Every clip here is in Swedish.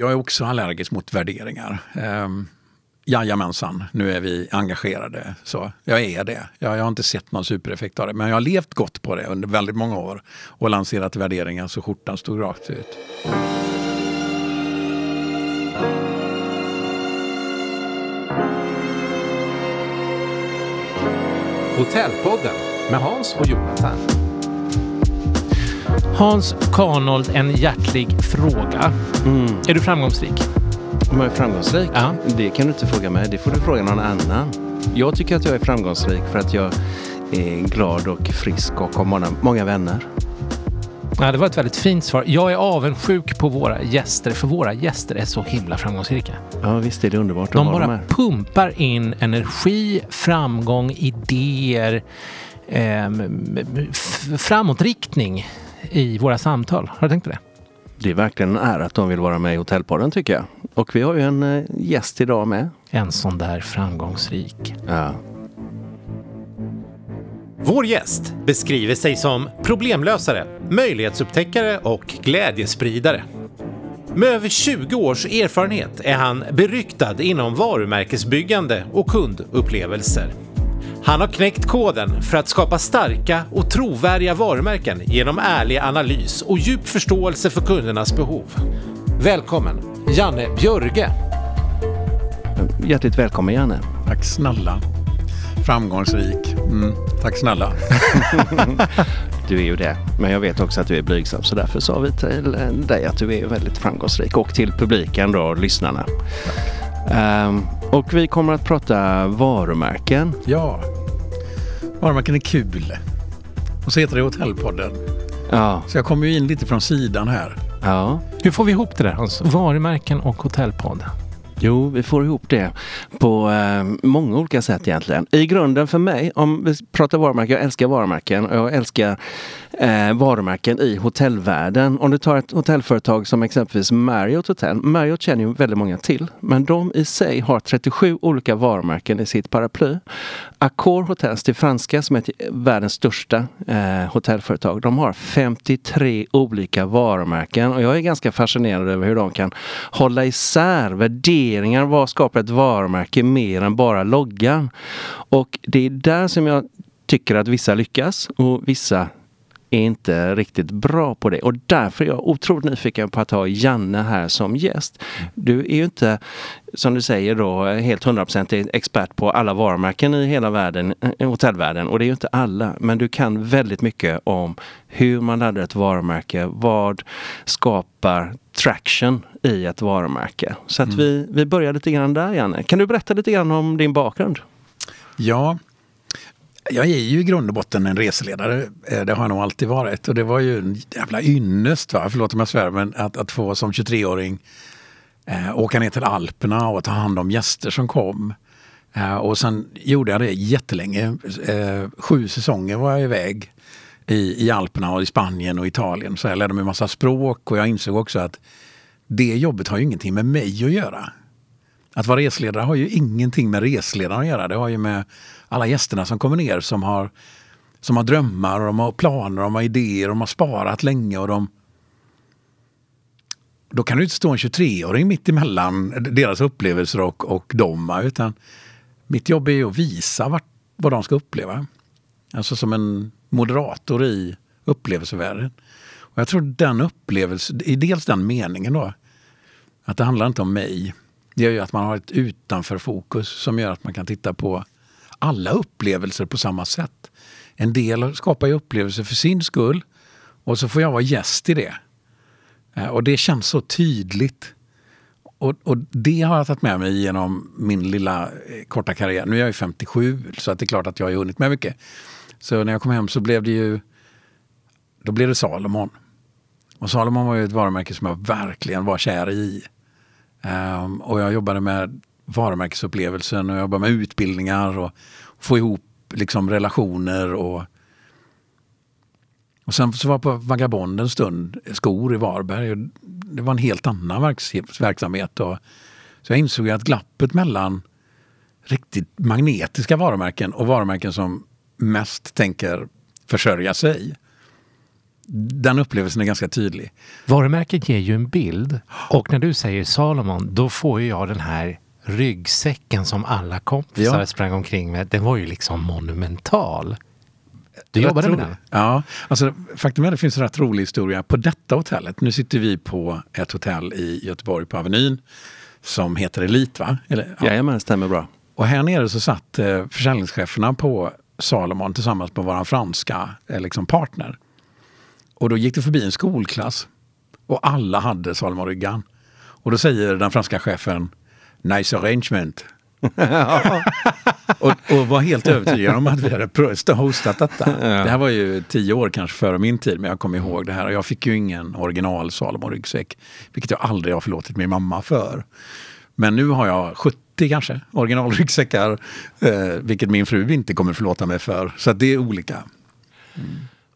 Jag är också allergisk mot värderingar. Um, Jajamensan, nu är vi engagerade. Så jag är det. Jag, jag, har inte sett någon supereffekt av det. Men jag har levt gott på det under väldigt många år och lanserat värderingar så skjortan stod rakt ut. Hotellpodden med Hans och Jonathan. Hans Kanold, en hjärtlig fråga. Mm. Är du framgångsrik? Om jag är framgångsrik? Ja. Det kan du inte fråga mig, det får du fråga någon annan. Jag tycker att jag är framgångsrik för att jag är glad och frisk och har många, många vänner. Ja, det var ett väldigt fint svar. Jag är avundsjuk på våra gäster, för våra gäster är så himla framgångsrika. Ja, visst är det underbart De bara de pumpar in energi, framgång, idéer, eh, framåtriktning i våra samtal. Har du tänkt på det? Det är verkligen en ära att de vill vara med i Hotellpodden tycker jag. Och vi har ju en eh, gäst idag med. En sån där framgångsrik. Ja. Vår gäst beskriver sig som problemlösare, möjlighetsupptäckare och glädjespridare. Med över 20 års erfarenhet är han beryktad inom varumärkesbyggande och kundupplevelser. Han har knäckt koden för att skapa starka och trovärdiga varumärken genom ärlig analys och djup förståelse för kundernas behov. Välkommen Janne Björge! Hjärtligt välkommen Janne! Tack snälla! Framgångsrik. Mm, tack snälla! du är ju det. Men jag vet också att du är blygsam så därför sa vi till dig att du är väldigt framgångsrik och till publiken då, lyssnarna. Um, och vi kommer att prata varumärken. Ja, varumärken är kul. Och så heter det Hotellpodden. Ja. Så jag kommer ju in lite från sidan här. Ja. Hur får vi ihop det där Hans? Varumärken och Hotellpodden? Jo, vi får ihop det på eh, många olika sätt egentligen. I grunden för mig, om vi pratar varumärken, jag älskar varumärken och jag älskar eh, varumärken i hotellvärlden. Om du tar ett hotellföretag som exempelvis Marriott Hotel. Marriott känner ju väldigt många till, men de i sig har 37 olika varumärken i sitt paraply. Accor Hotels det franska som är världens största eh, hotellföretag. De har 53 olika varumärken och jag är ganska fascinerad över hur de kan hålla isär värderingar. Vad skapar ett varumärke mer än bara loggan? Och det är där som jag tycker att vissa lyckas och vissa är inte riktigt bra på det. Och därför är jag otroligt nyfiken på att ha Janne här som gäst. Du är ju inte, som du säger då, helt hundraprocentig expert på alla varumärken i hela världen, eh, hotellvärlden. Och det är ju inte alla. Men du kan väldigt mycket om hur man laddar ett varumärke. Vad skapar traction i ett varumärke? Så att mm. vi, vi börjar lite grann där, Janne. Kan du berätta lite grann om din bakgrund? Ja, jag är ju i grund och botten en reseledare. Eh, det har jag nog alltid varit. Och det var ju en jävla ynnest, va? förlåt om jag svär, men att, att få som 23-åring eh, åka ner till Alperna och ta hand om gäster som kom. Eh, och sen gjorde jag det jättelänge. Eh, sju säsonger var jag iväg i, i Alperna och i Spanien och Italien. Så jag lärde mig massa språk och jag insåg också att det jobbet har ju ingenting med mig att göra. Att vara resledare har ju ingenting med resledaren att göra. Det har ju med alla gästerna som kommer ner som har, som har drömmar, och de har planer, de har idéer, de har sparat länge och de då kan du inte stå en 23-åring mitt emellan deras upplevelser och, och dem. Utan mitt jobb är ju att visa vart, vad de ska uppleva. Alltså som en moderator i upplevelsevärlden. Och jag tror den upplevelsen, i dels den meningen då, att det handlar inte om mig. Det gör ju att man har ett utanförfokus som gör att man kan titta på alla upplevelser på samma sätt. En del skapar ju upplevelser för sin skull och så får jag vara gäst i det. Eh, och det känns så tydligt. Och, och, det har jag tagit med mig genom min lilla eh, korta karriär. Nu är jag ju 57 så att det är klart att jag har hunnit med mycket. Så när jag kom hem så blev det ju då blev det Salomon. Och Salomon var ju ett varumärke som jag verkligen var kär i. Um, och jag jobbade med varumärkesupplevelsen och jobba med utbildningar och få ihop liksom relationer. Och, och sen så var jag på Vagabond en stund, skor i Varberg. Och det var en helt annan verksamhet. Och, så jag insåg att glappet mellan riktigt magnetiska varumärken och varumärken som mest tänker försörja sig. Den upplevelsen är ganska tydlig. Varumärket ger ju en bild och när du säger Salomon då får ju jag den här ryggsäcken som alla kompisar Ja. sprang omkring med. Den var ju liksom monumental. Du Rätt jobbade med den? Ja, alltså faktum är att det finns en rätt rolig historia på detta hotellet. Nu sitter vi på ett hotell i Göteborg på Avenyn som heter Elit va? Eller, ja. Jajamän, stämmer bra. Och här nere så satt eh, försäljningscheferna på Salomon tillsammans med våran franska eh, liksom partner. Och då gick det förbi en skolklass och alla hade Salomon-ryggan. Och då säger den franska chefen Nice arrangement. och, och var helt övertygad om att vi hade hostat detta. Det här var ju tio år kanske före min tid, men jag kommer ihåg det här. Och jag fick ju ingen original Salomon-ryggsäck, vilket jag aldrig har förlåtit min mamma för. Men nu har jag 70 kanske originalryggsäckar, eh, vilket min fru inte kommer förlåta mig för. Så det är olika.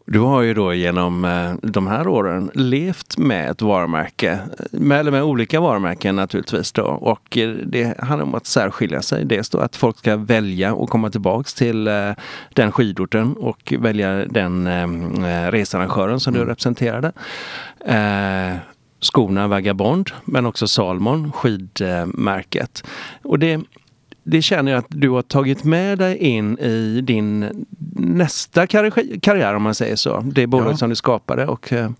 Du har ju då genom eh, de här åren levt med ett varumärke, med, eller med olika varumärken naturligtvis då. Och eh, det handlar om att särskilja sig. Dels då att folk ska välja och komma tillbaks till eh, den skidorten och välja den eh, researrangören som du representerade. Eh, skorna Vagabond men också Salmon, skidmärket. Och det, det känner jag att du har tagit med dig in i din nästa karri- karriär om man säger så. Det bolag Ja. som du skapade och eh,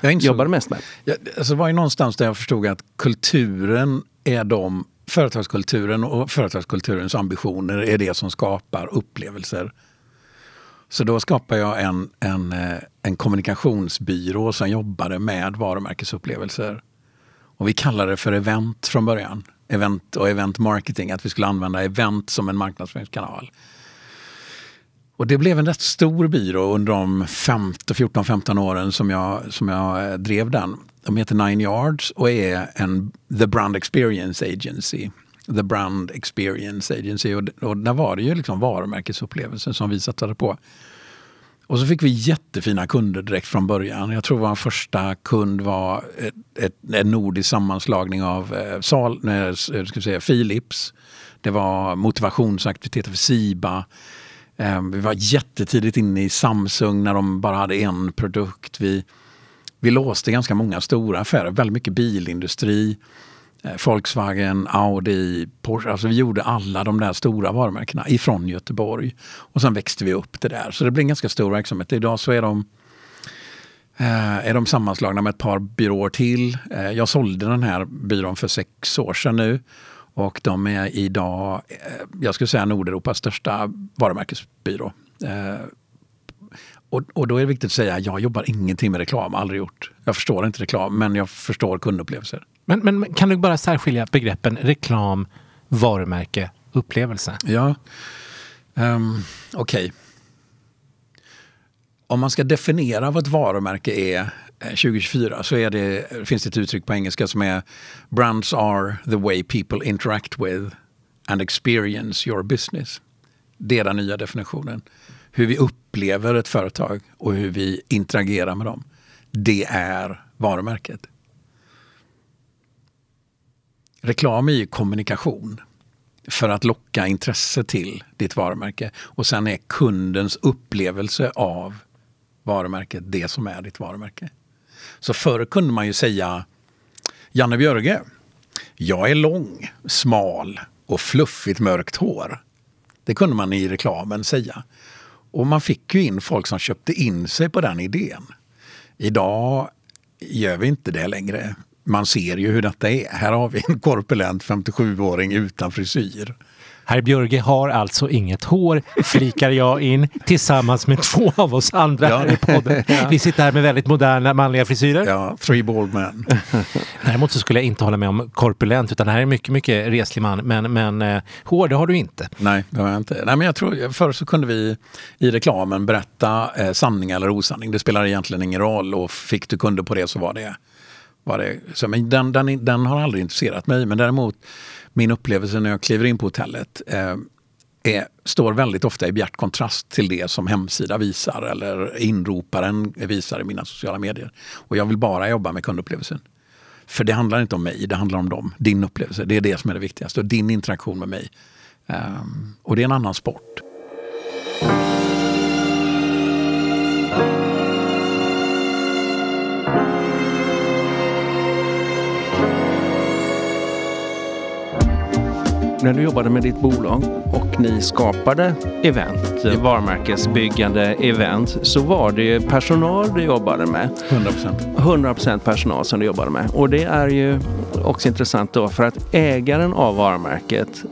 Jag insåg- jobbade mest med. Ja, alltså det var ju någonstans där jag förstod att kulturen är de, företagskulturen och företagskulturens ambitioner är det som skapar upplevelser. Så då skapade jag en, en, eh, en kommunikationsbyrå som jobbade med varumärkesupplevelser. Och vi kallade det för event från början. Event och event marketing, att vi skulle använda event som en marknadsföringskanal. Och det blev en rätt stor byrå under de 14-15 åren som jag, som jag eh, drev den. De heter Nine Yards och är en The Brand Experience Agency. The Brand Experience Agency. Och, och där var det ju liksom varumärkesupplevelsen som vi satsade på. Och så fick vi jättefina kunder direkt från början. Jag tror vår första kund var ett, ett, en nordisk sammanslagning av eh, Sal, nej, eh, ska säga, Philips. Det var motivationsaktiviteter för Siba. Eh, vi var jättetidigt inne i Samsung när de bara hade en produkt. Vi, vi låste ganska många stora affärer, väldigt mycket bilindustri. Eh, Volkswagen, Audi, Porsche. Alltså vi gjorde alla de där stora varumärkena ifrån Göteborg. Och sen växte vi upp det där. Så det blev en ganska stor verksamhet. Idag så är de, eh, är de sammanslagna med ett par byråer till. Eh, jag sålde den här byrån för sex år sedan nu. Och de är idag, jag skulle säga Nordeuropas största varumärkesbyrå. Eh, och, och då är det viktigt att säga, jag jobbar ingenting med reklam, aldrig gjort. Jag förstår inte reklam, men jag förstår kundupplevelser. Men, men kan du bara särskilja begreppen reklam, varumärke, upplevelse? Ja, um, okej. Om man ska definiera vad ett varumärke är eh, 2024 så är det, finns det ett uttryck på engelska som är Brands are the way people interact with and experience your business. Det är den nya definitionen. Hur vi upplever ett företag och hur vi interagerar med dem. Det är varumärket. Reklam är ju kommunikation för att locka intresse till ditt varumärke. Och sen är kundens upplevelse av varumärket det som är ditt varumärke. Så förr kunde man ju säga Janne Björge, jag är lång, smal och fluffigt mörkt hår. Det kunde man i reklamen säga. Och man fick ju in folk som köpte in sig på den idén. Idag gör vi inte det längre. Man ser ju hur detta är. Här har vi en korpulent 57-åring utan frisyr. Herr Björge har alltså inget hår, flikar jag in tillsammans med två av oss andra Ja. här i podden. Vi sitter här med väldigt moderna manliga frisyrer. Ja, three bald men. Däremot så skulle jag inte hålla med om korpulent, utan här är mycket, mycket reslig man. Men, men eh, hår, det har du inte. Nej, det har jag inte. Nej, men jag tror, förr så kunde vi i reklamen berätta eh, sanning eller osanning. Det spelar egentligen ingen roll och fick du kunder på det så var det... Var det så, men den, den, den har aldrig intresserat mig. Men däremot min upplevelse när jag kliver in på hotellet eh, är, står väldigt ofta i bjärt kontrast till det som hemsida visar eller inroparen visar i mina sociala medier. Och jag vill bara jobba med kundupplevelsen. För det handlar inte om mig, det handlar om dem. Din upplevelse, det är det som är det viktigaste. Och din interaktion med mig. Um, och det är en annan sport. När du jobbade med ditt bolag och ni skapade event, ja. varumärkesbyggande event, så var det personal du jobbade med. 100%. 100% personal som du jobbade med. Och det är ju också intressant då för att ägaren av varumärket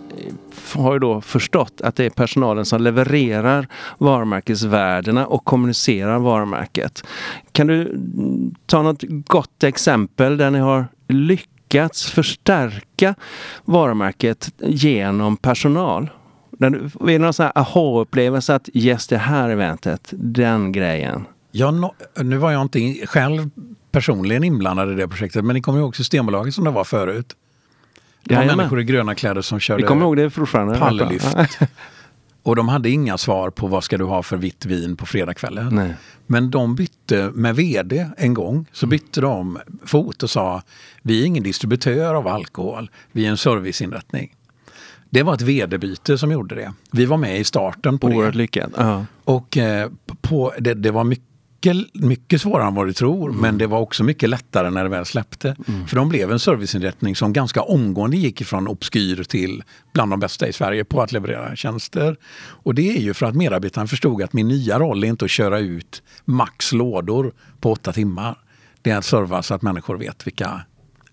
har ju då förstått att det är personalen som levererar varumärkesvärdena och kommunicerar varumärket. Kan du ta något gott exempel där ni har lyckats förstärka varumärket genom personal? Är det någon sån här aha-upplevelse att yes, det här eventet, den grejen? Ja, no, nu var jag inte själv personligen inblandad i det projektet, men ni kommer ihåg Systembolaget som det var förut? Det var människor i gröna kläder som körde Vi kommer ihåg det fortfarande. palllyft. Och de hade inga svar på vad ska du ha för vitt vin på fredagskvällen. Men de bytte med vd en gång. Så mm. bytte de fot och sa vi är ingen distributör av alkohol. Vi är en serviceinrättning. Det var ett vd-byte som gjorde det. Vi var med i starten på Oerhört det. lyckat. Uh -huh. Och eh, på, det, det, var mycket mycket, mycket svårare än vad du tror, mm. men det var också mycket lättare när det väl släppte. Mm. För de blev en serviceinrättning som ganska omgående gick ifrån obskyr till bland de bästa i Sverige på att leverera tjänster. Och det är ju för att medarbetaren förstod att min nya roll är inte att köra ut max lådor på åtta timmar. Det är att serva så att människor vet vilka,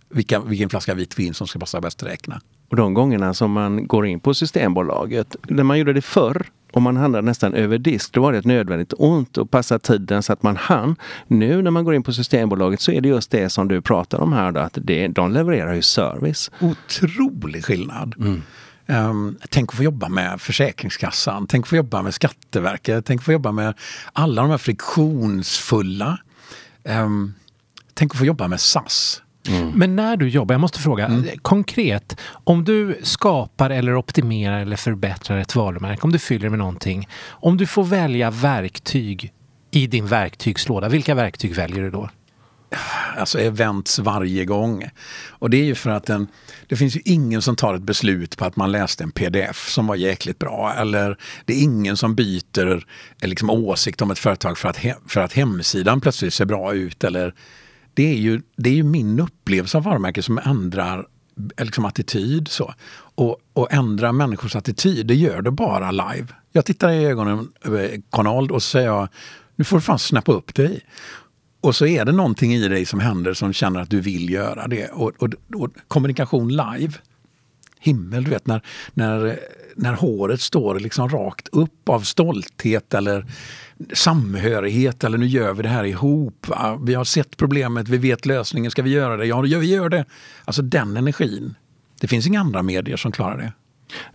vilka, vilken flaska vitt vin som ska passa bäst att räkna. Och de gångerna som man går in på Systembolaget, när man gjorde det förr och man handlade nästan över disk, då var det ett nödvändigt ont att passa tiden så att man hann. Nu när man går in på Systembolaget så är det just det som du pratar om här, då, att det, de levererar ju service. Otrolig skillnad. Mm. Um, tänk att få jobba med Försäkringskassan, tänk att få jobba med Skatteverket, tänk att få jobba med alla de här friktionsfulla. Um, tänk att få jobba med SAS. Mm. Men när du jobbar, jag måste fråga mm. konkret. Om du skapar eller optimerar eller förbättrar ett varumärke, om du fyller det med någonting. Om du får välja verktyg i din verktygslåda, vilka verktyg väljer du då? Alltså events varje gång. Och det är ju för att den, det finns ju ingen som tar ett beslut på att man läste en pdf som var jäkligt bra. Eller det är ingen som byter liksom, åsikt om ett företag för att, he, för att hemsidan plötsligt ser bra ut. Eller det är ju, det är ju min upplevelse av varumärket som ändrar eh, liksom attityd. Så. Och, och ändra människors attityd, det gör det bara live. Jag tittar i ögonen eh, på Konald och så säger jag, nu får du fan snappa upp dig. Och så är det någonting i dig som händer som känner att du vill göra det. Och, och, och kommunikation live, himmel, du vet när, när, när håret står liksom rakt upp av stolthet eller samhörighet eller nu gör vi det här ihop. Vi har sett problemet, vi vet lösningen, ska vi göra det? Ja, vi gör det. Alltså den energin. Det finns inga andra medier som klarar det.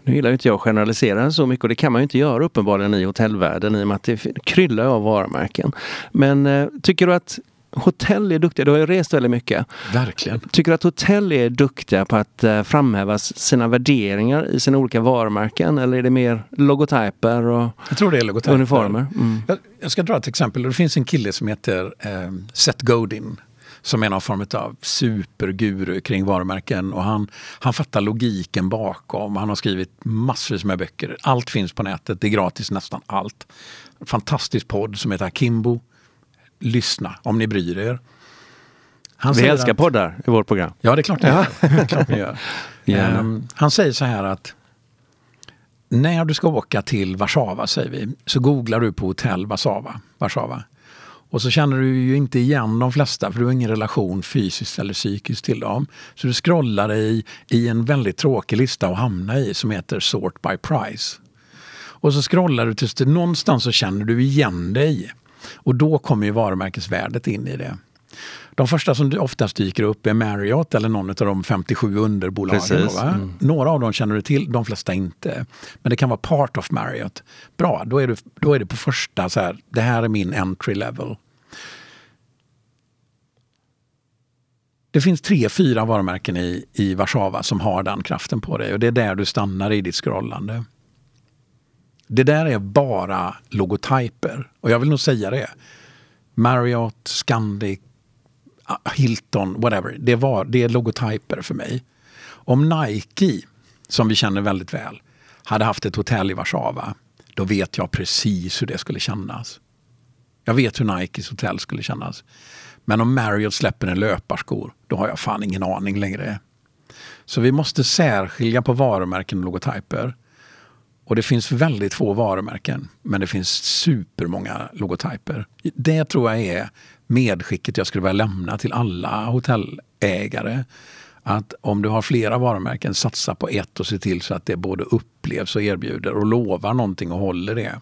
Nu gillar inte jag att generalisera så mycket och det kan man ju inte göra uppenbarligen i hotellvärlden i och med att det kryllar av varumärken. Men eh, tycker du att hotell är duktiga, du har ju rest väldigt mycket. Verkligen. Tycker du att hotell är duktiga på att uh, framhäva sina värderingar i sina olika varumärken? Eller är det mer logotyper och jag tror det är logotyper. uniformer? Mm. Jag, jag, ska dra ett exempel. Det finns en kille som heter eh, Seth Godin som är någon form av superguru kring varumärken. Och han, han fattar logiken bakom. Han har skrivit massvis med böcker. Allt finns på nätet. Det är gratis nästan allt. Fantastisk podd som heter Kimbo lyssna om ni bryr er. Han Vi älskar att, poddar i vårt program. Ja, det är klart ni ja. gör. klart ni gör. Yeah. Um, han säger så här att när du ska åka till Warszawa, säger vi, så googlar du på hotell Warszawa. Warszawa. Och så känner du ju inte igen de flesta för du har ingen relation fysiskt eller psykiskt till dem. Så du scrollar i, i en väldigt tråkig lista att hamna i som heter Sort by Price. Och så scrollar du tills det någonstans så känner du igen dig. Och då kommer ju varumärkesvärdet in i det. De första som oftast dyker upp är Marriott eller någon av de 57 underbolagen. Mm. Några av dem känner du till, de flesta inte. Men det kan vara part of Marriott. Bra, då är, du, då är det på första så här, det här är min entry level. Det finns tre, fyra varumärken i, i Warszawa som har den kraften på dig och det är där du stannar i ditt scrollande. Det där är bara logotyper. Och jag vill nog säga det. Marriott, Scandic, ah, Hilton, whatever. Det, var, det är logotyper för mig. Om Nike, som vi känner väldigt väl, hade haft ett hotell i Warszawa, då vet jag precis hur det skulle kännas. Jag vet hur Nikes hotell skulle kännas. Men om Marriott släpper en löparskor, då har jag fan ingen aning längre. Så vi måste särskilja på varumärken och logotyper. Och det finns väldigt få varumärken, men det finns supermånga logotyper. Det tror jag är medskicket jag skulle vilja lämna till alla hotellägare. Att om du har flera varumärken, satsa på ett och se till så att det både upplevs och erbjuder och lovar någonting och håller det.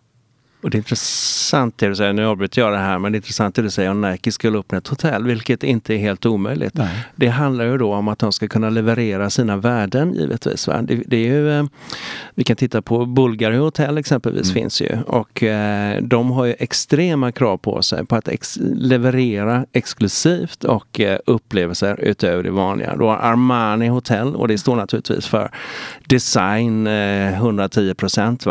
Och det är intressant det du säger, nu avbryter jag det här, men det är intressant det du säger om Nike skulle öppna ett hotell, vilket inte är helt omöjligt. Nej. Det handlar ju då om att de ska kunna leverera sina värden givetvis. Va? Det, det är ju, eh, vi kan titta på Bulgari Hotel exempelvis Mm. finns ju och eh, de har ju extrema krav på sig på att ex leverera exklusivt och eh, upplevelser utöver det vanliga. Då har Armani Hotel och det står naturligtvis för design eh, 110 procent.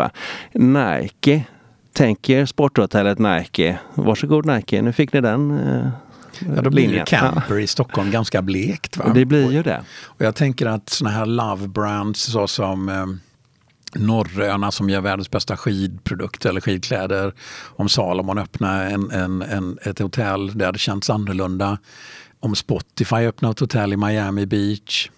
Nike tänker sporthotellet Nike. Varsågod Nike, nu fick ni den eh, Ja, då blir ju linjen. camper i Stockholm ganska blekt. Va? Ja, det blir ju det. Och jag tänker att såna här love brands såsom eh, Norröna som gör världens bästa skidprodukt eller skidkläder. Om Salomon öppnar en, en, en, ett hotell där det känns annorlunda. Om Spotify öppnar ett hotell i Miami Beach.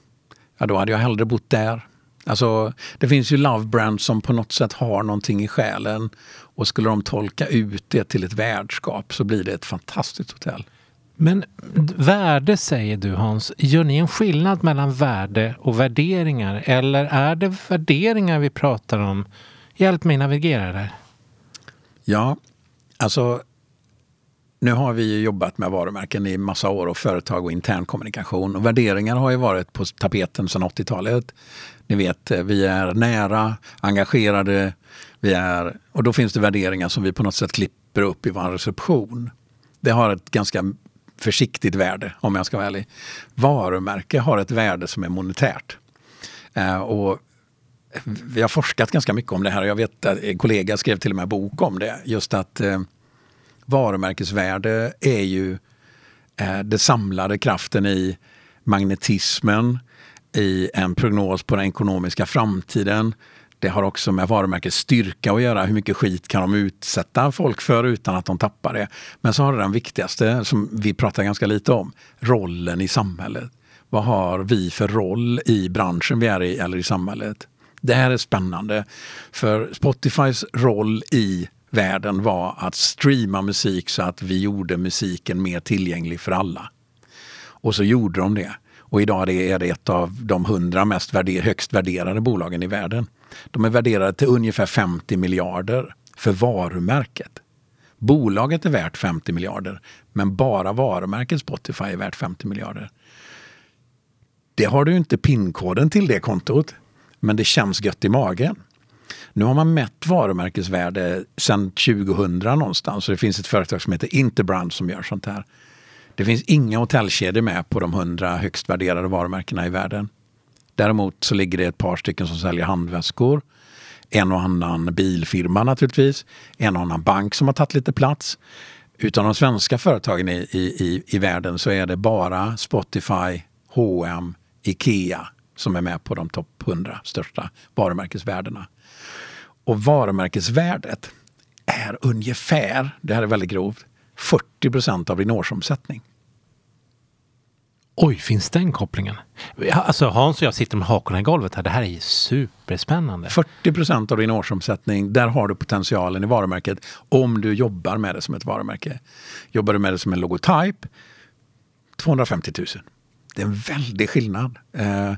Ja, då hade jag hellre bott där. Alltså, det finns ju love brands som på något sätt har någonting i själen. Och skulle de tolka ut det till ett värdskap så blir det ett fantastiskt hotell. Men värde säger du Hans. Gör ni en skillnad mellan värde och värderingar? Eller är det värderingar vi pratar om? Hjälp mig navigera där. Ja, alltså nu har vi ju jobbat med varumärken i massa år och företag och intern kommunikation. Och värderingar har ju varit på tapeten sedan 80-talet. Ni vet, eh, vi är nära, engagerade, vi är, och då finns det värderingar som vi på något sätt klipper upp i vår reception. Det har ett ganska försiktigt värde om jag ska vara ärlig. Varumärke har ett värde som är monetärt. Eh, och vi har forskat ganska mycket om det här. Jag vet att en kollega skrev till och med en bok om det. Just att eh, varumärkesvärde är ju eh, det samlade kraften i magnetismen, i en prognos på den ekonomiska framtiden. Det har också med varumärkets styrka att göra. Hur mycket skit kan de utsätta folk för utan att de tappar det? Men så har det den viktigaste, som vi pratar ganska lite om, rollen i samhället. Vad har vi för roll i branschen vi är i eller i samhället? Det här är spännande. För Spotifys roll i världen var att streama musik så att vi gjorde musiken mer tillgänglig för alla. Och så gjorde de det. Och idag är det ett av de hundra mest värde högst värderade bolagen i världen. De är värderade till ungefär 50 miljarder för varumärket. Bolaget är värt 50 miljarder, men bara varumärket Spotify är värt 50 miljarder. Det har du inte pinkoden till det kontot, men det känns gött i magen. Nu har man mätt varumärkesvärde sedan 2000 någonstans. och det finns ett företag som heter Interbrand som gör sånt här. Det finns inga hotellkedjor med på de 100 högst värderade varumärkena i världen. Däremot så ligger det ett par stycken som säljer handväskor. En och annan bilfirma naturligtvis. En och annan bank som har tagit lite plats. Utan de svenska företagen i, i, i, i världen så är det bara Spotify, H&M, Ikea som är med på de topp 100 största varumärkesvärdena. Och varumärkesvärdet är ungefär, det här är väldigt grovt, 40 procent av din årsomsättning. Oj, finns den kopplingen? Alltså Hans och jag sitter med hakorna i golvet här. Det här är ju superspännande. 40 procent av din årsomsättning, där har du potentialen i varumärket om du jobbar med det som ett varumärke. Jobbar du med det som en logotyp, 250 000. Det är en väldig skillnad. Eh,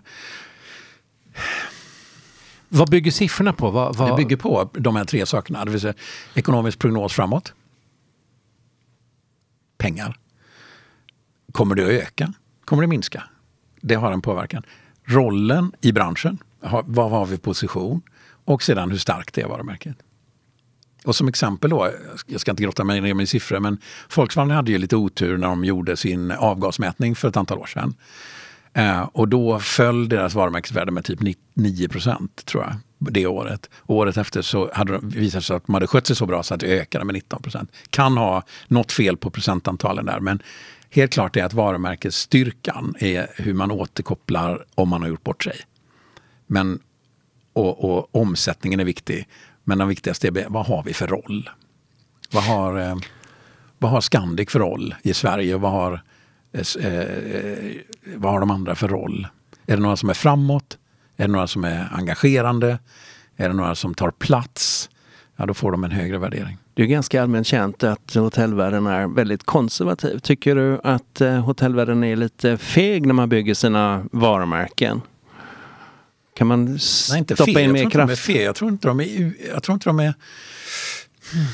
Vad bygger siffrorna på? Vad, vad... Det bygger på de här tre sakerna. Det vill säga ekonomisk prognos framåt. Pengar. Kommer det att öka? Kommer det minska? Det har en påverkan. Rollen i branschen. Vad har vi position? Och sedan hur starkt är varumärket. Och som exempel då, jag ska inte grotta mig ner i siffror, men Volkswagen hade ju lite otur när de gjorde sin avgasmätning för ett antal år sedan. Eh, och då föll deras varumärkesvärde med typ 9 procent tror jag, det året. Och året efter så hade de visat sig att de hade skött sig så bra så att det ökade med 19 procent. Kan ha något fel på procentantalen där, men helt klart är att varumärkesstyrkan är hur man återkopplar om man har gjort bort sig. Men, och, och omsättningen är viktig. Men den viktigaste är vad har vi för roll? Vad har, eh, vad har Scandic för roll i Sverige? Vad har, eh, eh, vad har de andra för roll? Är det några som är framåt? Är det några som är engagerande? Är det några som tar plats? Ja, då får de en högre värdering. Det är ganska allmänt känt att hotellvärlden är väldigt konservativ. Tycker du att eh, hotellvärlden är lite feg när man bygger sina varumärken? Kan man Nej, inte stoppa in mer kraft? fel. Jag tror inte de är... Jag tror inte de är Hmm.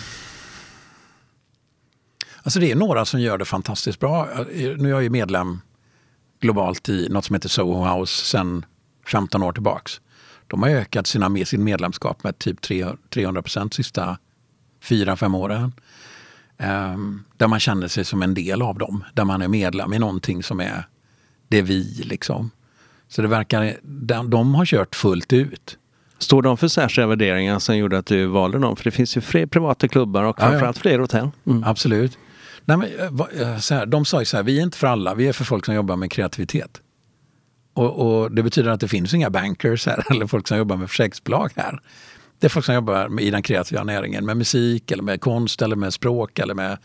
Alltså det är några som gör det fantastiskt bra. Nu är jag ju medlem globalt i något som heter Soho House sedan 15 år tillbaks. De har ökat sina, med sin medlemskap med typ 300 procent sista 4-5 åren. Ehm, där man känner sig som en del av dem. Där man är medlem i någonting som är det vi liksom. Så det verkar, de, de har kört fullt ut. Står de för särskilda värderingar som gjorde att du valde dem? För det finns ju fler privata klubbar och framförallt fler hotell. Mm. Absolut. Nej, men, eh, eh, så här, de sa ju så här, vi är inte för alla, vi är för folk som jobbar med kreativitet. Och, och Det betyder att det finns inga bankers här eller folk som jobbar med försäkringsbolag här. Det är folk som jobbar med, i den kreativa näringen med musik eller med konst eller med språk eller med,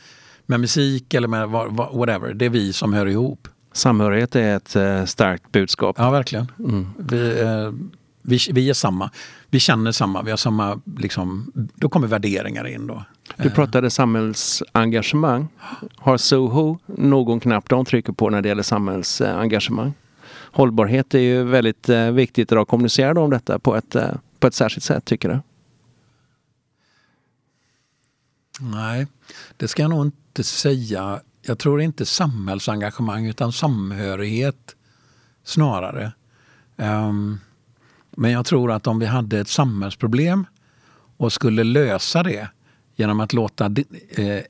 med musik eller med whatever. Det är vi som hör ihop. Samhörighet är ett eh, starkt budskap. Ja, verkligen. Vi, eh, vi, vi är samma. Vi känner samma. Vi har samma, liksom, då kommer värderingar in då. Du pratade samhällsengagemang. Har Soho någon knapp de trycker på när det gäller samhällsengagemang? Hållbarhet är ju väldigt eh, viktigt idag. kommunicera om detta på ett, eh, på ett särskilt sätt tycker du? Nej, det ska jag nog inte säga. Jag tror inte samhällsengagemang utan samhörighet snarare. Um, men jag tror att om vi hade ett samhällsproblem och skulle lösa det genom att låta eh,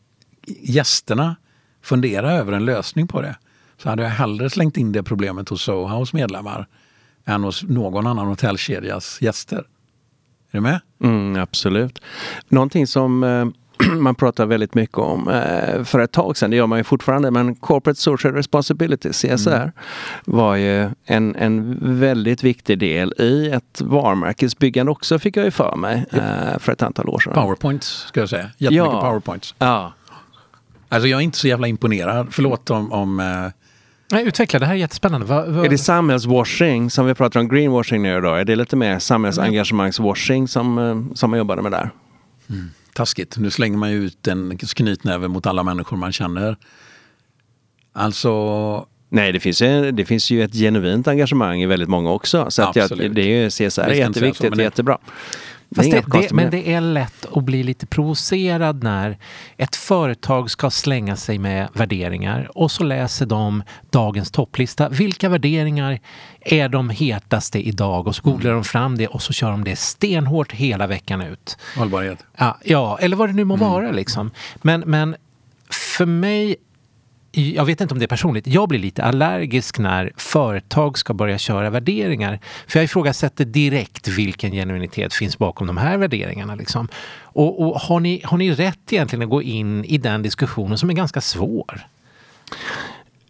gästerna fundera över en lösning på det så hade jag hellre slängt in det problemet hos Soho House medlemmar än hos någon annan hotellkedjas gäster. Är du med? Mm, absolut. Någonting som eh, man pratar väldigt mycket om eh, för ett tag sedan, det gör man ju fortfarande, men Corporate Social Responsibility, CSR, var ju en, en väldigt viktig del i ett varumärkesbyggande också, fick jag ju för mig eh, för ett antal år sedan. Powerpoints ska jag säga. Jättemycket Ja. powerpoints. Ja. Alltså jag är inte så jävla imponerad. Förlåt om... om Nej, utveckla, det här är jättespännande. Vad, vad, Är det samhällswashing som vi pratar om greenwashing nu då? Är det lite mer samhällsengagemangswashing som, eh, som man jobbade med där? taskigt. Nu slänger man ju ut en knytnäve mot alla människor man känner. Alltså... Nej, det finns, ju, det finns ju ett genuint engagemang i väldigt många också. Så att jag, det är ju CSR är så, jätteviktigt, men det- jättebra. Fast det, det, men det är lätt att bli lite provocerad när ett företag ska slänga sig med värderingar och så läser de dagens topplista. Vilka värderingar är de hetaste idag? Och så googlar de fram det och så kör de det stenhårt hela veckan ut. Hållbarhet. Ja, ja eller vad det nu må vara liksom. Men, men för mig, jag vet inte om det är personligt, jag blir lite allergisk när företag ska börja köra värderingar. För jag ifrågasätter direkt vilken genuinitet finns bakom de här värderingarna. Liksom. Och, och har, ni, har ni rätt egentligen att gå in i den diskussionen som är ganska svår?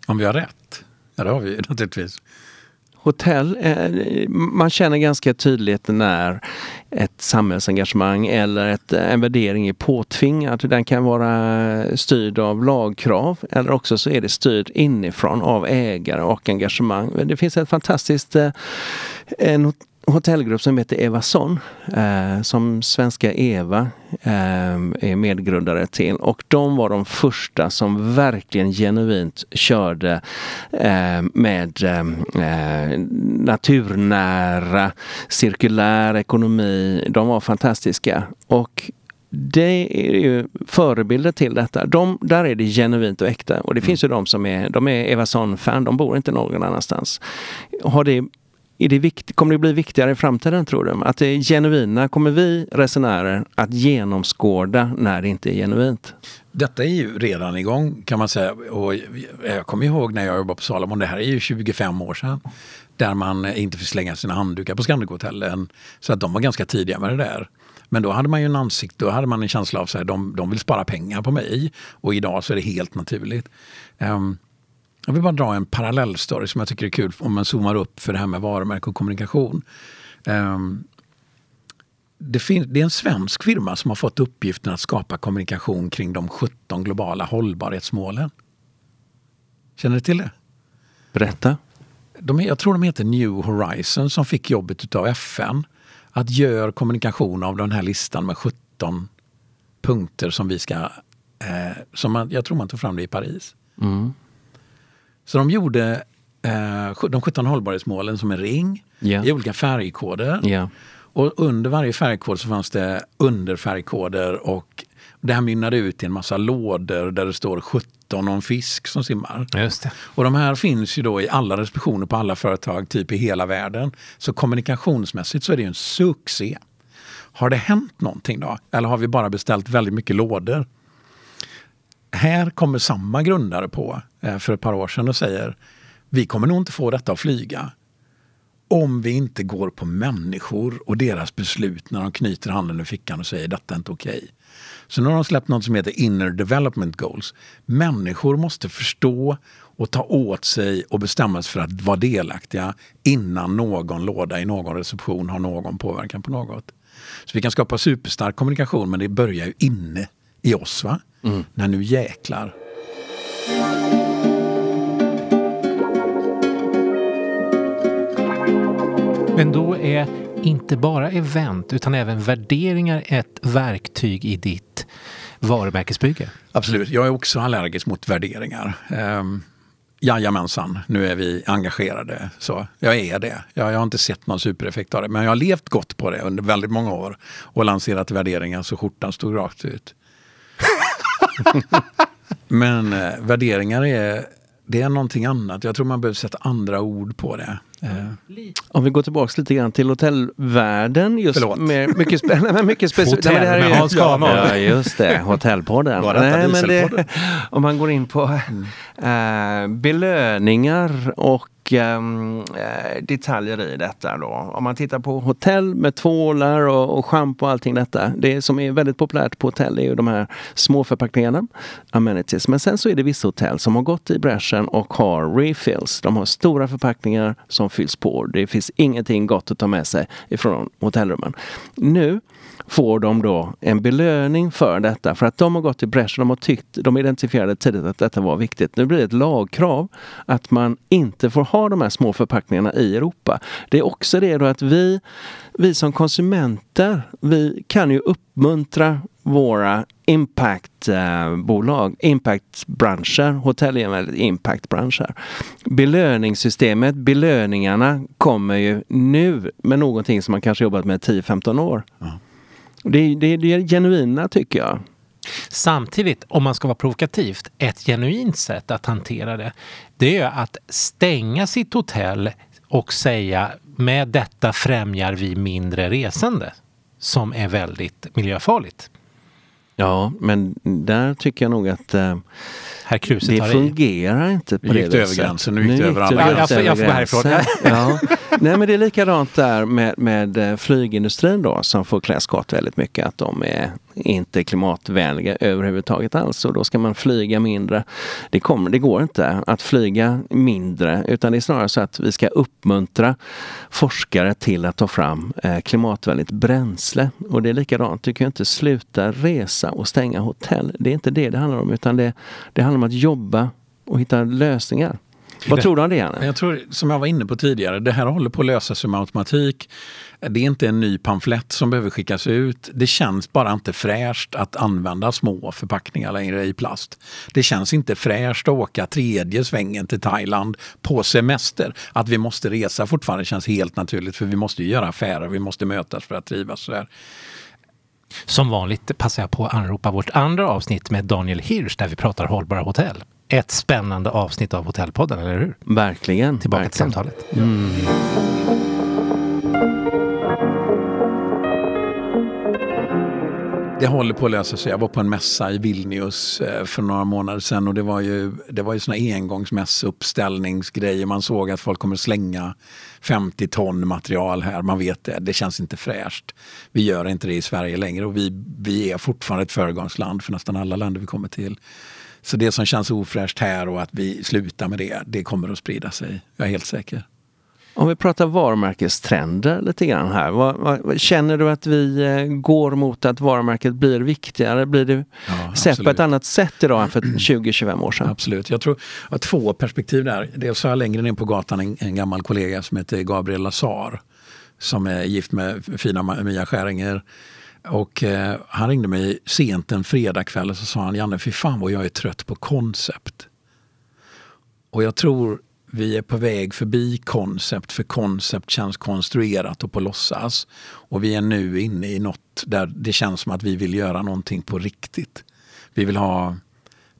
Om vi har rätt? Ja, det har vi ju naturligtvis. Hotell, eh, man känner ganska tydligt när ett samhällsengagemang eller ett, eh, en värdering är påtvingad. Den kan vara styrd av lagkrav eller också så är det styrd inifrån av ägare och engagemang. Det finns ett fantastiskt eh, en hotellgrupp som heter Evason eh, som svenska Eva eh, är medgrundare till och de var de första som verkligen genuint körde eh, med eh, naturnära cirkulär ekonomi. De var fantastiska och det är ju förebilder till detta. De, där är det genuint och äkta. Och det finns ju de som är, de är Evason-fan, de bor inte någon annanstans. Har det, är det vikt, kommer det bli viktigare i framtiden tror du? Att det är genuina, kommer vi resenärer att genomskåda när det inte är genuint? Detta är ju redan igång kan man säga. Och jag kommer ihåg när jag jobbade på Salomon, det här är ju 25 år sedan. Där man inte fick slänga sina handdukar på Scandic-hotellen. Så att de var ganska tidiga med det där. Men då hade man ju en ansikt, då hade man en känsla av att de, de vill spara pengar på mig. Och idag så är det helt naturligt. Um, jag vill bara dra en parallellstory som jag tycker är kul om man zoomar upp för det här med varumärke och kommunikation. Ehm, det, fin- det är en svensk firma som har fått uppgiften att skapa kommunikation kring de 17 globala hållbarhetsmålen. Känner du till det? Berätta. de, jag tror de heter New Horizon som fick jobbet av FN att göra kommunikation av den här listan med 17 punkter som vi ska... Eh, som man, jag tror man tog fram det i Paris. Mm. Så de gjorde eh, de 17 hållbarhetsmålen som en ring Ja. i olika färgkoder. Ja. Och under varje färgkod så fanns det underfärgkoder och det här mynnade ut i en massa lådor där det står 17 om fisk som simmar. Just det. Och de här finns ju då i alla receptioner på alla företag, typ i hela världen. Så kommunikationsmässigt så är det ju en succé. Har det hänt någonting då? Eller har vi bara beställt väldigt mycket lådor? Här kommer samma grundare på eh, för ett par år sedan och säger vi kommer nog inte få detta att flyga om vi inte går på människor och deras beslut när de knyter handen i fickan och säger detta är inte okej. Så nu har de släppt något som heter Inner Development Goals. Människor måste förstå och ta åt sig och bestämma sig för att vara delaktiga innan någon låda i någon reception har någon påverkan på något. Så vi kan skapa superstark kommunikation men det börjar ju inne i oss. va? När nu jäklar. Men då är inte bara event utan även värderingar ett verktyg i ditt varumärkesbygge. Absolut, jag är också allergisk mot värderingar. Um, jajamensan, nu är vi engagerade. Så jag är det. Jag, jag har inte sett någon supereffekt av det. Men jag har levt gott på det under väldigt många år och lanserat värderingar så skjortan stod rakt ut. Men eh, värderingar är, det är någonting annat. Jag tror man behöver sätta andra ord på det. Eh, Om vi går tillbaks lite grann till hotellvärlden. Just Förlåt. med mycket, spä- nej, mycket specifikt. Hotell Nej, men det här är med ju- Hans Granholm. Ja, just det. Hotellpodden. Var Nej, men det, om man går in på eh, belöningar och och um, detaljer i detta då. Om man tittar på hotell med tvålar och, och schampo och allting detta. Det som är väldigt populärt på hotell är ju de här små förpackningarna, amenities. Men sen så är det vissa hotell som har gått i bräschen och har refills. De har stora förpackningar som fylls på. Det finns ingenting gott att ta med sig ifrån hotellrummen. Nu får de då en belöning för detta för att de har gått i bräschen. De har tyckt, de identifierade tidigt att detta var viktigt. Nu blir det ett lagkrav att man inte får ha de här små förpackningarna i Europa. Det är också det då att vi, vi som konsumenter, vi kan ju uppmuntra våra impactbolag, impactbranscher, hotell är en väldigt impactbransch här. Belöningssystemet, belöningarna kommer ju nu med någonting som man kanske jobbat med 10-15 år. Det, det, det är genuina tycker jag. Samtidigt, om man ska vara provokativt, ett genuint sätt att hantera det, det är att stänga sitt hotell och säga med detta främjar vi mindre resande som är väldigt miljöfarligt. Ja, men där tycker jag nog att eh, Herr Kruse det tar i. fungerar inte på Nu det gick du över gränsen, nu gick du över alla gränser. jag får gå härifrån. ja. Nej men det är likadant där med, med eh, flygindustrin då som får klä skott väldigt mycket att de är inte klimatvänliga överhuvudtaget alls och då ska man flyga mindre. Det, kommer, det går inte att flyga mindre utan det är snarare så att vi ska uppmuntra forskare till att ta fram eh, klimatvänligt bränsle. Och det är likadant, du kan ju inte sluta resa och stänga hotell. Det är inte det det handlar om utan det, det handlar om att jobba och hitta lösningar. Vad tror du om det Janne? Jag tror, som jag var inne på tidigare, det här håller på att lösa sig med automatik. Det är inte en ny pamflett som behöver skickas ut. Det känns bara inte fräscht att använda små förpackningar längre i plast. Det känns inte fräscht att åka tredje svängen till Thailand på semester. Att vi måste resa fortfarande känns helt naturligt för vi måste ju göra affärer, vi måste mötas för att trivas. Så där. Som vanligt passar jag på att anropa vårt andra avsnitt med Daniel Hirsch där vi pratar hållbara hotell. Ett spännande avsnitt av Hotellpodden, eller hur? Verkligen. Tillbaka till verkligen. samtalet. Det håller på att lösa sig. Jag var på en mässa i Vilnius eh, för några månader sedan och det var ju, det var ju såna engångsmässuppställningsgrejer. Man såg att folk kommer slänga 50 ton material här. Man vet det. Det känns inte fräscht. Vi gör inte det i Sverige längre och vi, vi är fortfarande ett föregångsland för nästan alla länder vi kommer till. Så det som känns ofräscht här och att vi slutar med det, det kommer att sprida sig. Jag är helt säker. Om vi pratar varumärkestrender lite grann här. Vad, vad, känner du att vi eh, går mot att varumärket blir viktigare? Blir det Ja, sett på ett annat sätt idag än för 20-25 år sedan? Absolut. Jag tror jag har två perspektiv där. Dels har jag längre ner på gatan en, en gammal kollega som heter Gabriel Lazar. Som är gift med fina Mia Skäringer. Och eh, han ringde mig sent en fredagkväll och så sa han Janne, fy fan vad jag är trött på koncept. Och jag tror vi är på väg förbi koncept, för koncept känns konstruerat och på låtsas. Och vi är nu inne i något där det känns som att vi vill göra någonting på riktigt. Vi vill ha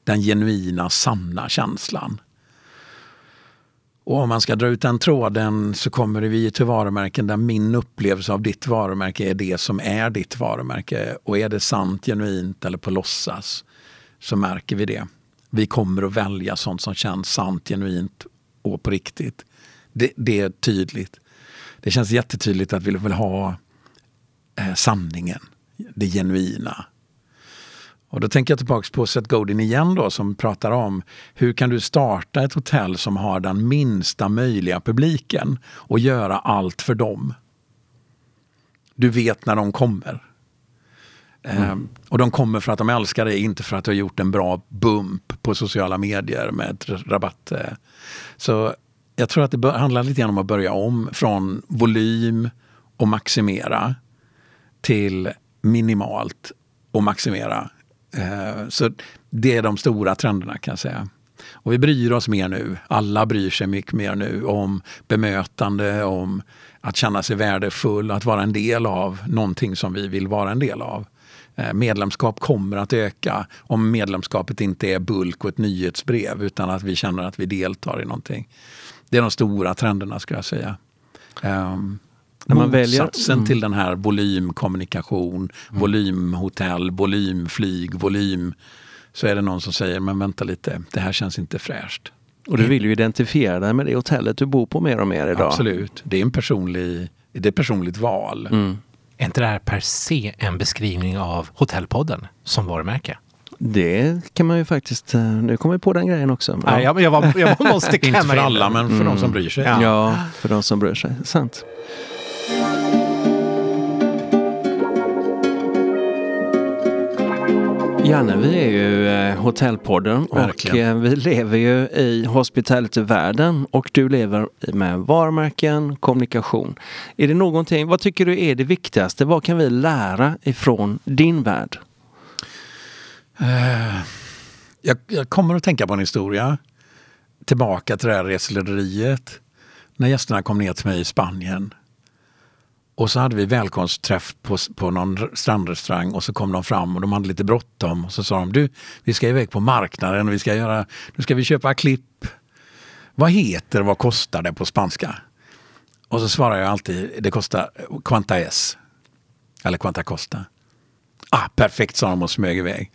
den genuina, sanna känslan. Och om man ska dra ut den tråden så kommer vi till varumärken där min upplevelse av ditt varumärke är det som är ditt varumärke. Och är det sant, genuint eller på låtsas så märker vi det. Vi kommer att välja sånt som känns sant, genuint på på riktigt. Det, det är tydligt. Det känns jättetydligt att vi vill ha eh, sanningen, det genuina. Och då tänker jag tillbaka på Seth Godin igen då som pratar om hur kan du starta ett hotell som har den minsta möjliga publiken och göra allt för dem. Du vet när de kommer. Mm. Ehm, och de kommer för att de älskar dig, inte för att du har gjort en bra bump på sociala medier med ett rabatt. eh. Så jag tror att det handlar lite grann om att börja om från volym och maximera till minimalt och maximera. Eh, Så det är de stora trenderna kan jag säga. Och vi bryr oss mer nu. Alla bryr sig mycket mer nu om bemötande, om att känna sig värdefull, att vara en del av någonting som vi vill vara en del av. Eh, Medlemskap kommer att öka om medlemskapet inte är bulk och ett nyhetsbrev utan att vi känner att vi deltar i någonting. Det är de stora trenderna skulle jag säga. Um, När man väljer- motsatsen mm. till den här volymkommunikation, volymhotell, volymflyg, volym. Så är det någon som säger, men vänta lite, det här känns inte fräscht. Och du vill ju identifiera dig med det hotellet du bor på mer och mer idag. Absolut, det är en personlig, det är ett personligt val. Mm. Är inte det här per se en beskrivning av Hotellpodden som varumärke? Det kan man ju faktiskt, eh, nu kommer vi på den grejen också. Nej, jag, jag, var, jag måste Inte klämma för in alla, men för de som bryr sig. Ja. Ja, för de som bryr sig. Sant. Janne, vi är ju eh, Hotellpodden och Verkligen. eh, vi lever ju i hospitality-världen och du lever med varumärken, kommunikation. Är det någonting, vad tycker du är det viktigaste? Vad kan vi lära ifrån din värld? Eh, jag, jag kommer att tänka på en historia. Tillbaka till det här reseleriet. När gästerna kom ner till mig i Spanien. Och så hade vi välkomstträff på, på någon strandrestaurang och så kom de fram och de hade lite bråttom. Och så sa de, du, vi ska iväg på marknaden och vi ska göra, nu ska vi köpa klipp. Vad heter vad kostar det på spanska? Och så svarar jag alltid, det kostar quanta es. Eller quanta costa. Ah, perfekt, sa de och smög iväg.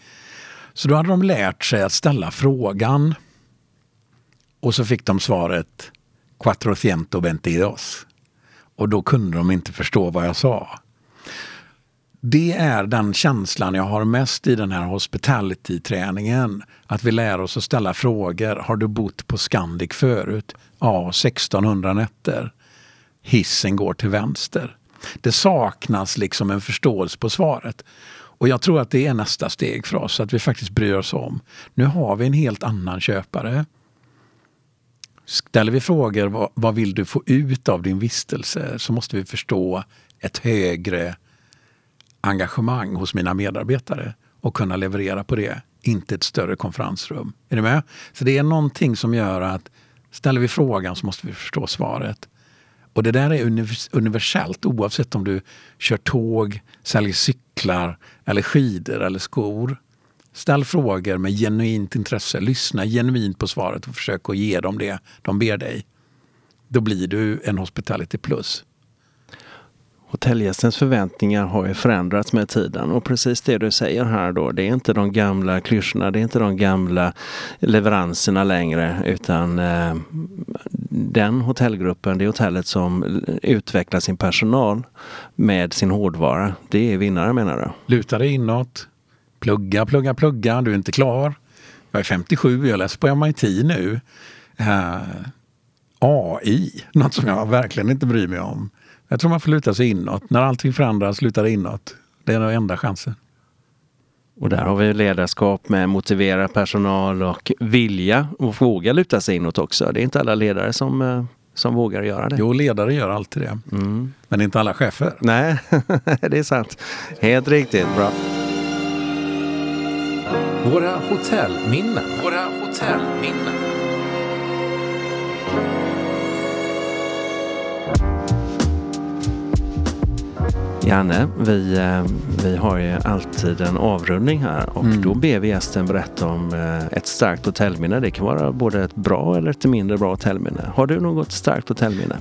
Så då hade de lärt sig att ställa frågan. Och så fick de svaret 422. Och då kunde de inte förstå vad jag sa. Det är den känslan jag har mest i den här hospitality-träningen. Att vi lär oss att ställa frågor. Har du bott på Scandic förut? Ja, 1600 nätter. Hissen går till vänster. Det saknas liksom en förståelse på svaret. Och jag tror att det är nästa steg för oss, att vi faktiskt bryr oss om. Nu har vi en helt annan köpare. Ställer vi frågor, vad, vad vill du få ut av din vistelse? Så måste vi förstå ett högre engagemang hos mina medarbetare och kunna leverera på det. Inte ett större konferensrum. Är du med? Så det är någonting som gör att ställer vi frågan så måste vi förstå svaret. Och det där är universellt oavsett om du kör tåg, säljer cyklar eller skidor eller skor. Ställ frågor med genuint intresse. Lyssna genuint på svaret och försök att ge dem det de ber dig. Då blir du en hospitality plus. Hotellgästens förväntningar har ju förändrats med tiden och precis det du säger här då, det är inte de gamla klyschorna, det är inte de gamla leveranserna längre utan eh, den hotellgruppen, det hotellet som utvecklar sin personal med sin hårdvara, det är vinnare menar du? Luta dig inåt. Plugga, plugga, plugga. Du är inte klar. Jag är 57, jag läser på MIT nu. Eh, AI, något som jag verkligen inte bryr mig om. Jag tror man får luta sig inåt. När allting förändras, slutar det inåt. Det är den enda chansen. Och där har vi ledarskap med motivera personal och vilja och våga luta sig inåt också. Det är inte alla ledare som, eh, som vågar göra det. Jo, ledare gör alltid det. Mm. Men inte alla chefer. Nej, det är sant. Helt riktigt. Bra. Våra hotellminnen. Våra hotellminnen. Janne, vi, eh, vi har ju alltid en avrundning här och Mm. då ber vi gästen berätta om eh, ett starkt hotellminne. Det kan vara både ett bra eller ett mindre bra hotellminne. Har du något starkt hotellminne?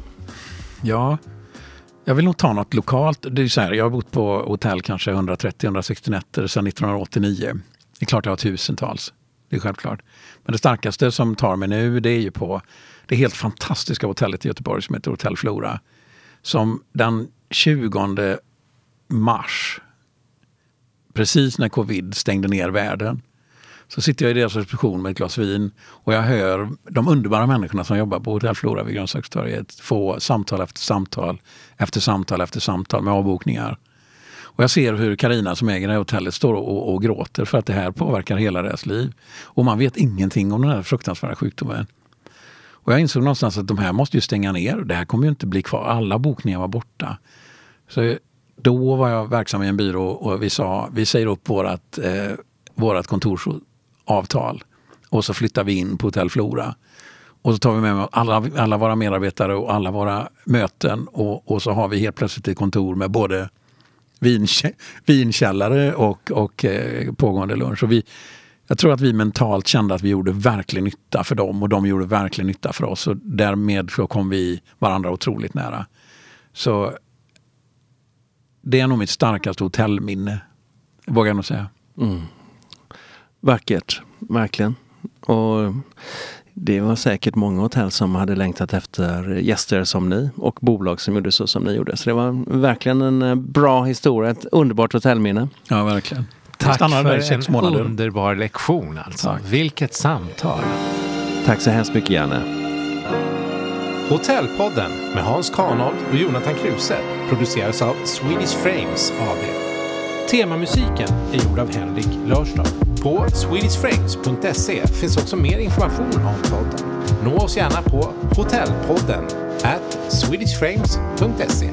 Ja, jag vill nog ta något lokalt. Det är så här, jag har bott på hotell kanske 130-160 nätter sedan 1989. Det är klart jag har tusentals. Det är självklart. Men det starkaste som tar mig nu det är ju på det helt fantastiska hotellet i Göteborg som heter Hotell Flora. Som den 20 mars, precis när covid stängde ner världen, så sitter jag i deras reception med ett glas vin och jag hör de underbara människorna som jobbar på Hotell Flora vid Grönsakstorget få samtal efter samtal efter samtal efter samtal med avbokningar. Och jag ser hur Karina som äger det här hotellet står och, och gråter för att det här påverkar hela deras liv. Och man vet ingenting om den här fruktansvärda sjukdomen. Och jag insåg någonstans att de här måste ju stänga ner. Det här kommer ju inte bli kvar. Alla bokningar var borta. Så då var jag verksam i en byrå och vi sa vi säger upp vårat, eh, vårat kontorsavtal och så flyttar vi in på Hotell Flora. Och så tar vi med alla, alla våra medarbetare och alla våra möten och, och så har vi helt plötsligt ett kontor med både vinkä- vinkällare och, och eh, pågående lunch. Och vi, jag tror att vi mentalt kände att vi gjorde verklig nytta för dem och de gjorde verklig nytta för oss. Och därmed så kom vi varandra otroligt nära. Så det är nog mitt starkaste hotellminne, vågar jag nog säga. Mm. Vackert, verkligen. Och det var säkert många hotell som hade längtat efter gäster som ni och bolag som gjorde så som ni gjorde. Så det var verkligen en eh, bra historia, ett underbart hotellminne. Ja, verkligen. Tack för en månader. underbar lektion alltså. Tack. Vilket samtal. Tack så hemskt mycket Janne. Hotellpodden med Hans Kanold och Jonathan Kruse produceras av Swedish Frames AB. Temamusiken är gjord av Henrik Lörstad. På swedishframes.se finns också mer information om podden. Nå oss gärna på hotellpodden at swedishframes.se